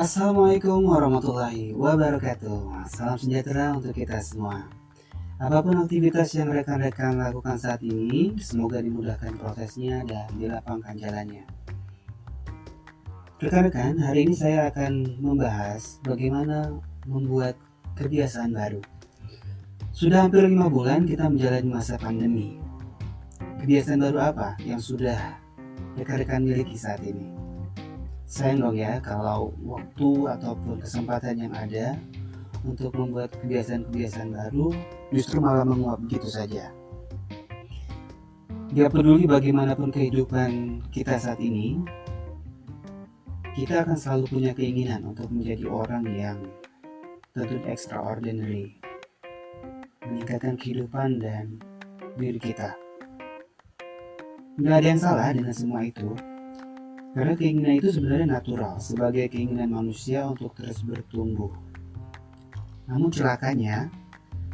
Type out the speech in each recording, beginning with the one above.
Assalamualaikum warahmatullahi wabarakatuh. Salam sejahtera untuk kita semua. Apa pun aktivitas yang rekan-rekan lakukan saat ini, semoga dimudahkan prosesnya dan dilapangkan jalannya. Rekan-rekan, hari ini saya akan membahas bagaimana membuat kebiasaan baru. Sudah hampir lima bulan kita menjalani masa pandemi. Kebiasaan baru apa yang sudah rekan-rekan miliki saat ini? Sayang dong ya kalau waktu ataupun kesempatan yang ada untuk membuat kebiasaan-kebiasaan baru justru malah menguap begitu saja. Gak peduli bagaimanapun kehidupan kita saat ini, kita akan selalu punya keinginan untuk menjadi orang yang tentu extraordinary, meningkatkan kehidupan dan diri kita. Gak ada yang salah dengan semua itu, karena keinginan itu sebenarnya natural sebagai keinginan manusia untuk terus bertumbuh. Namun celakanya,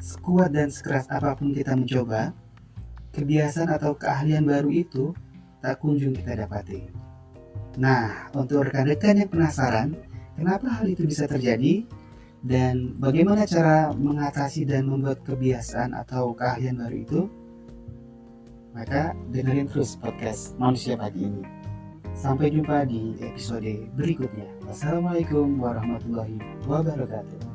sekuat dan sekeras apa pun kita mencoba, kebiasaan atau keahlian baru itu tak kunjung kita dapati. Nah, untuk rekan-rekan yang penasaran, kenapa hal itu bisa terjadi dan bagaimana cara mengatasi dan membuat kebiasaan atau keahlian baru itu, maka dengerin terus podcast Manusia Pagi ini. Sampai jumpa di episode berikutnya. Wassalamualaikum warahmatullahi wabarakatuh.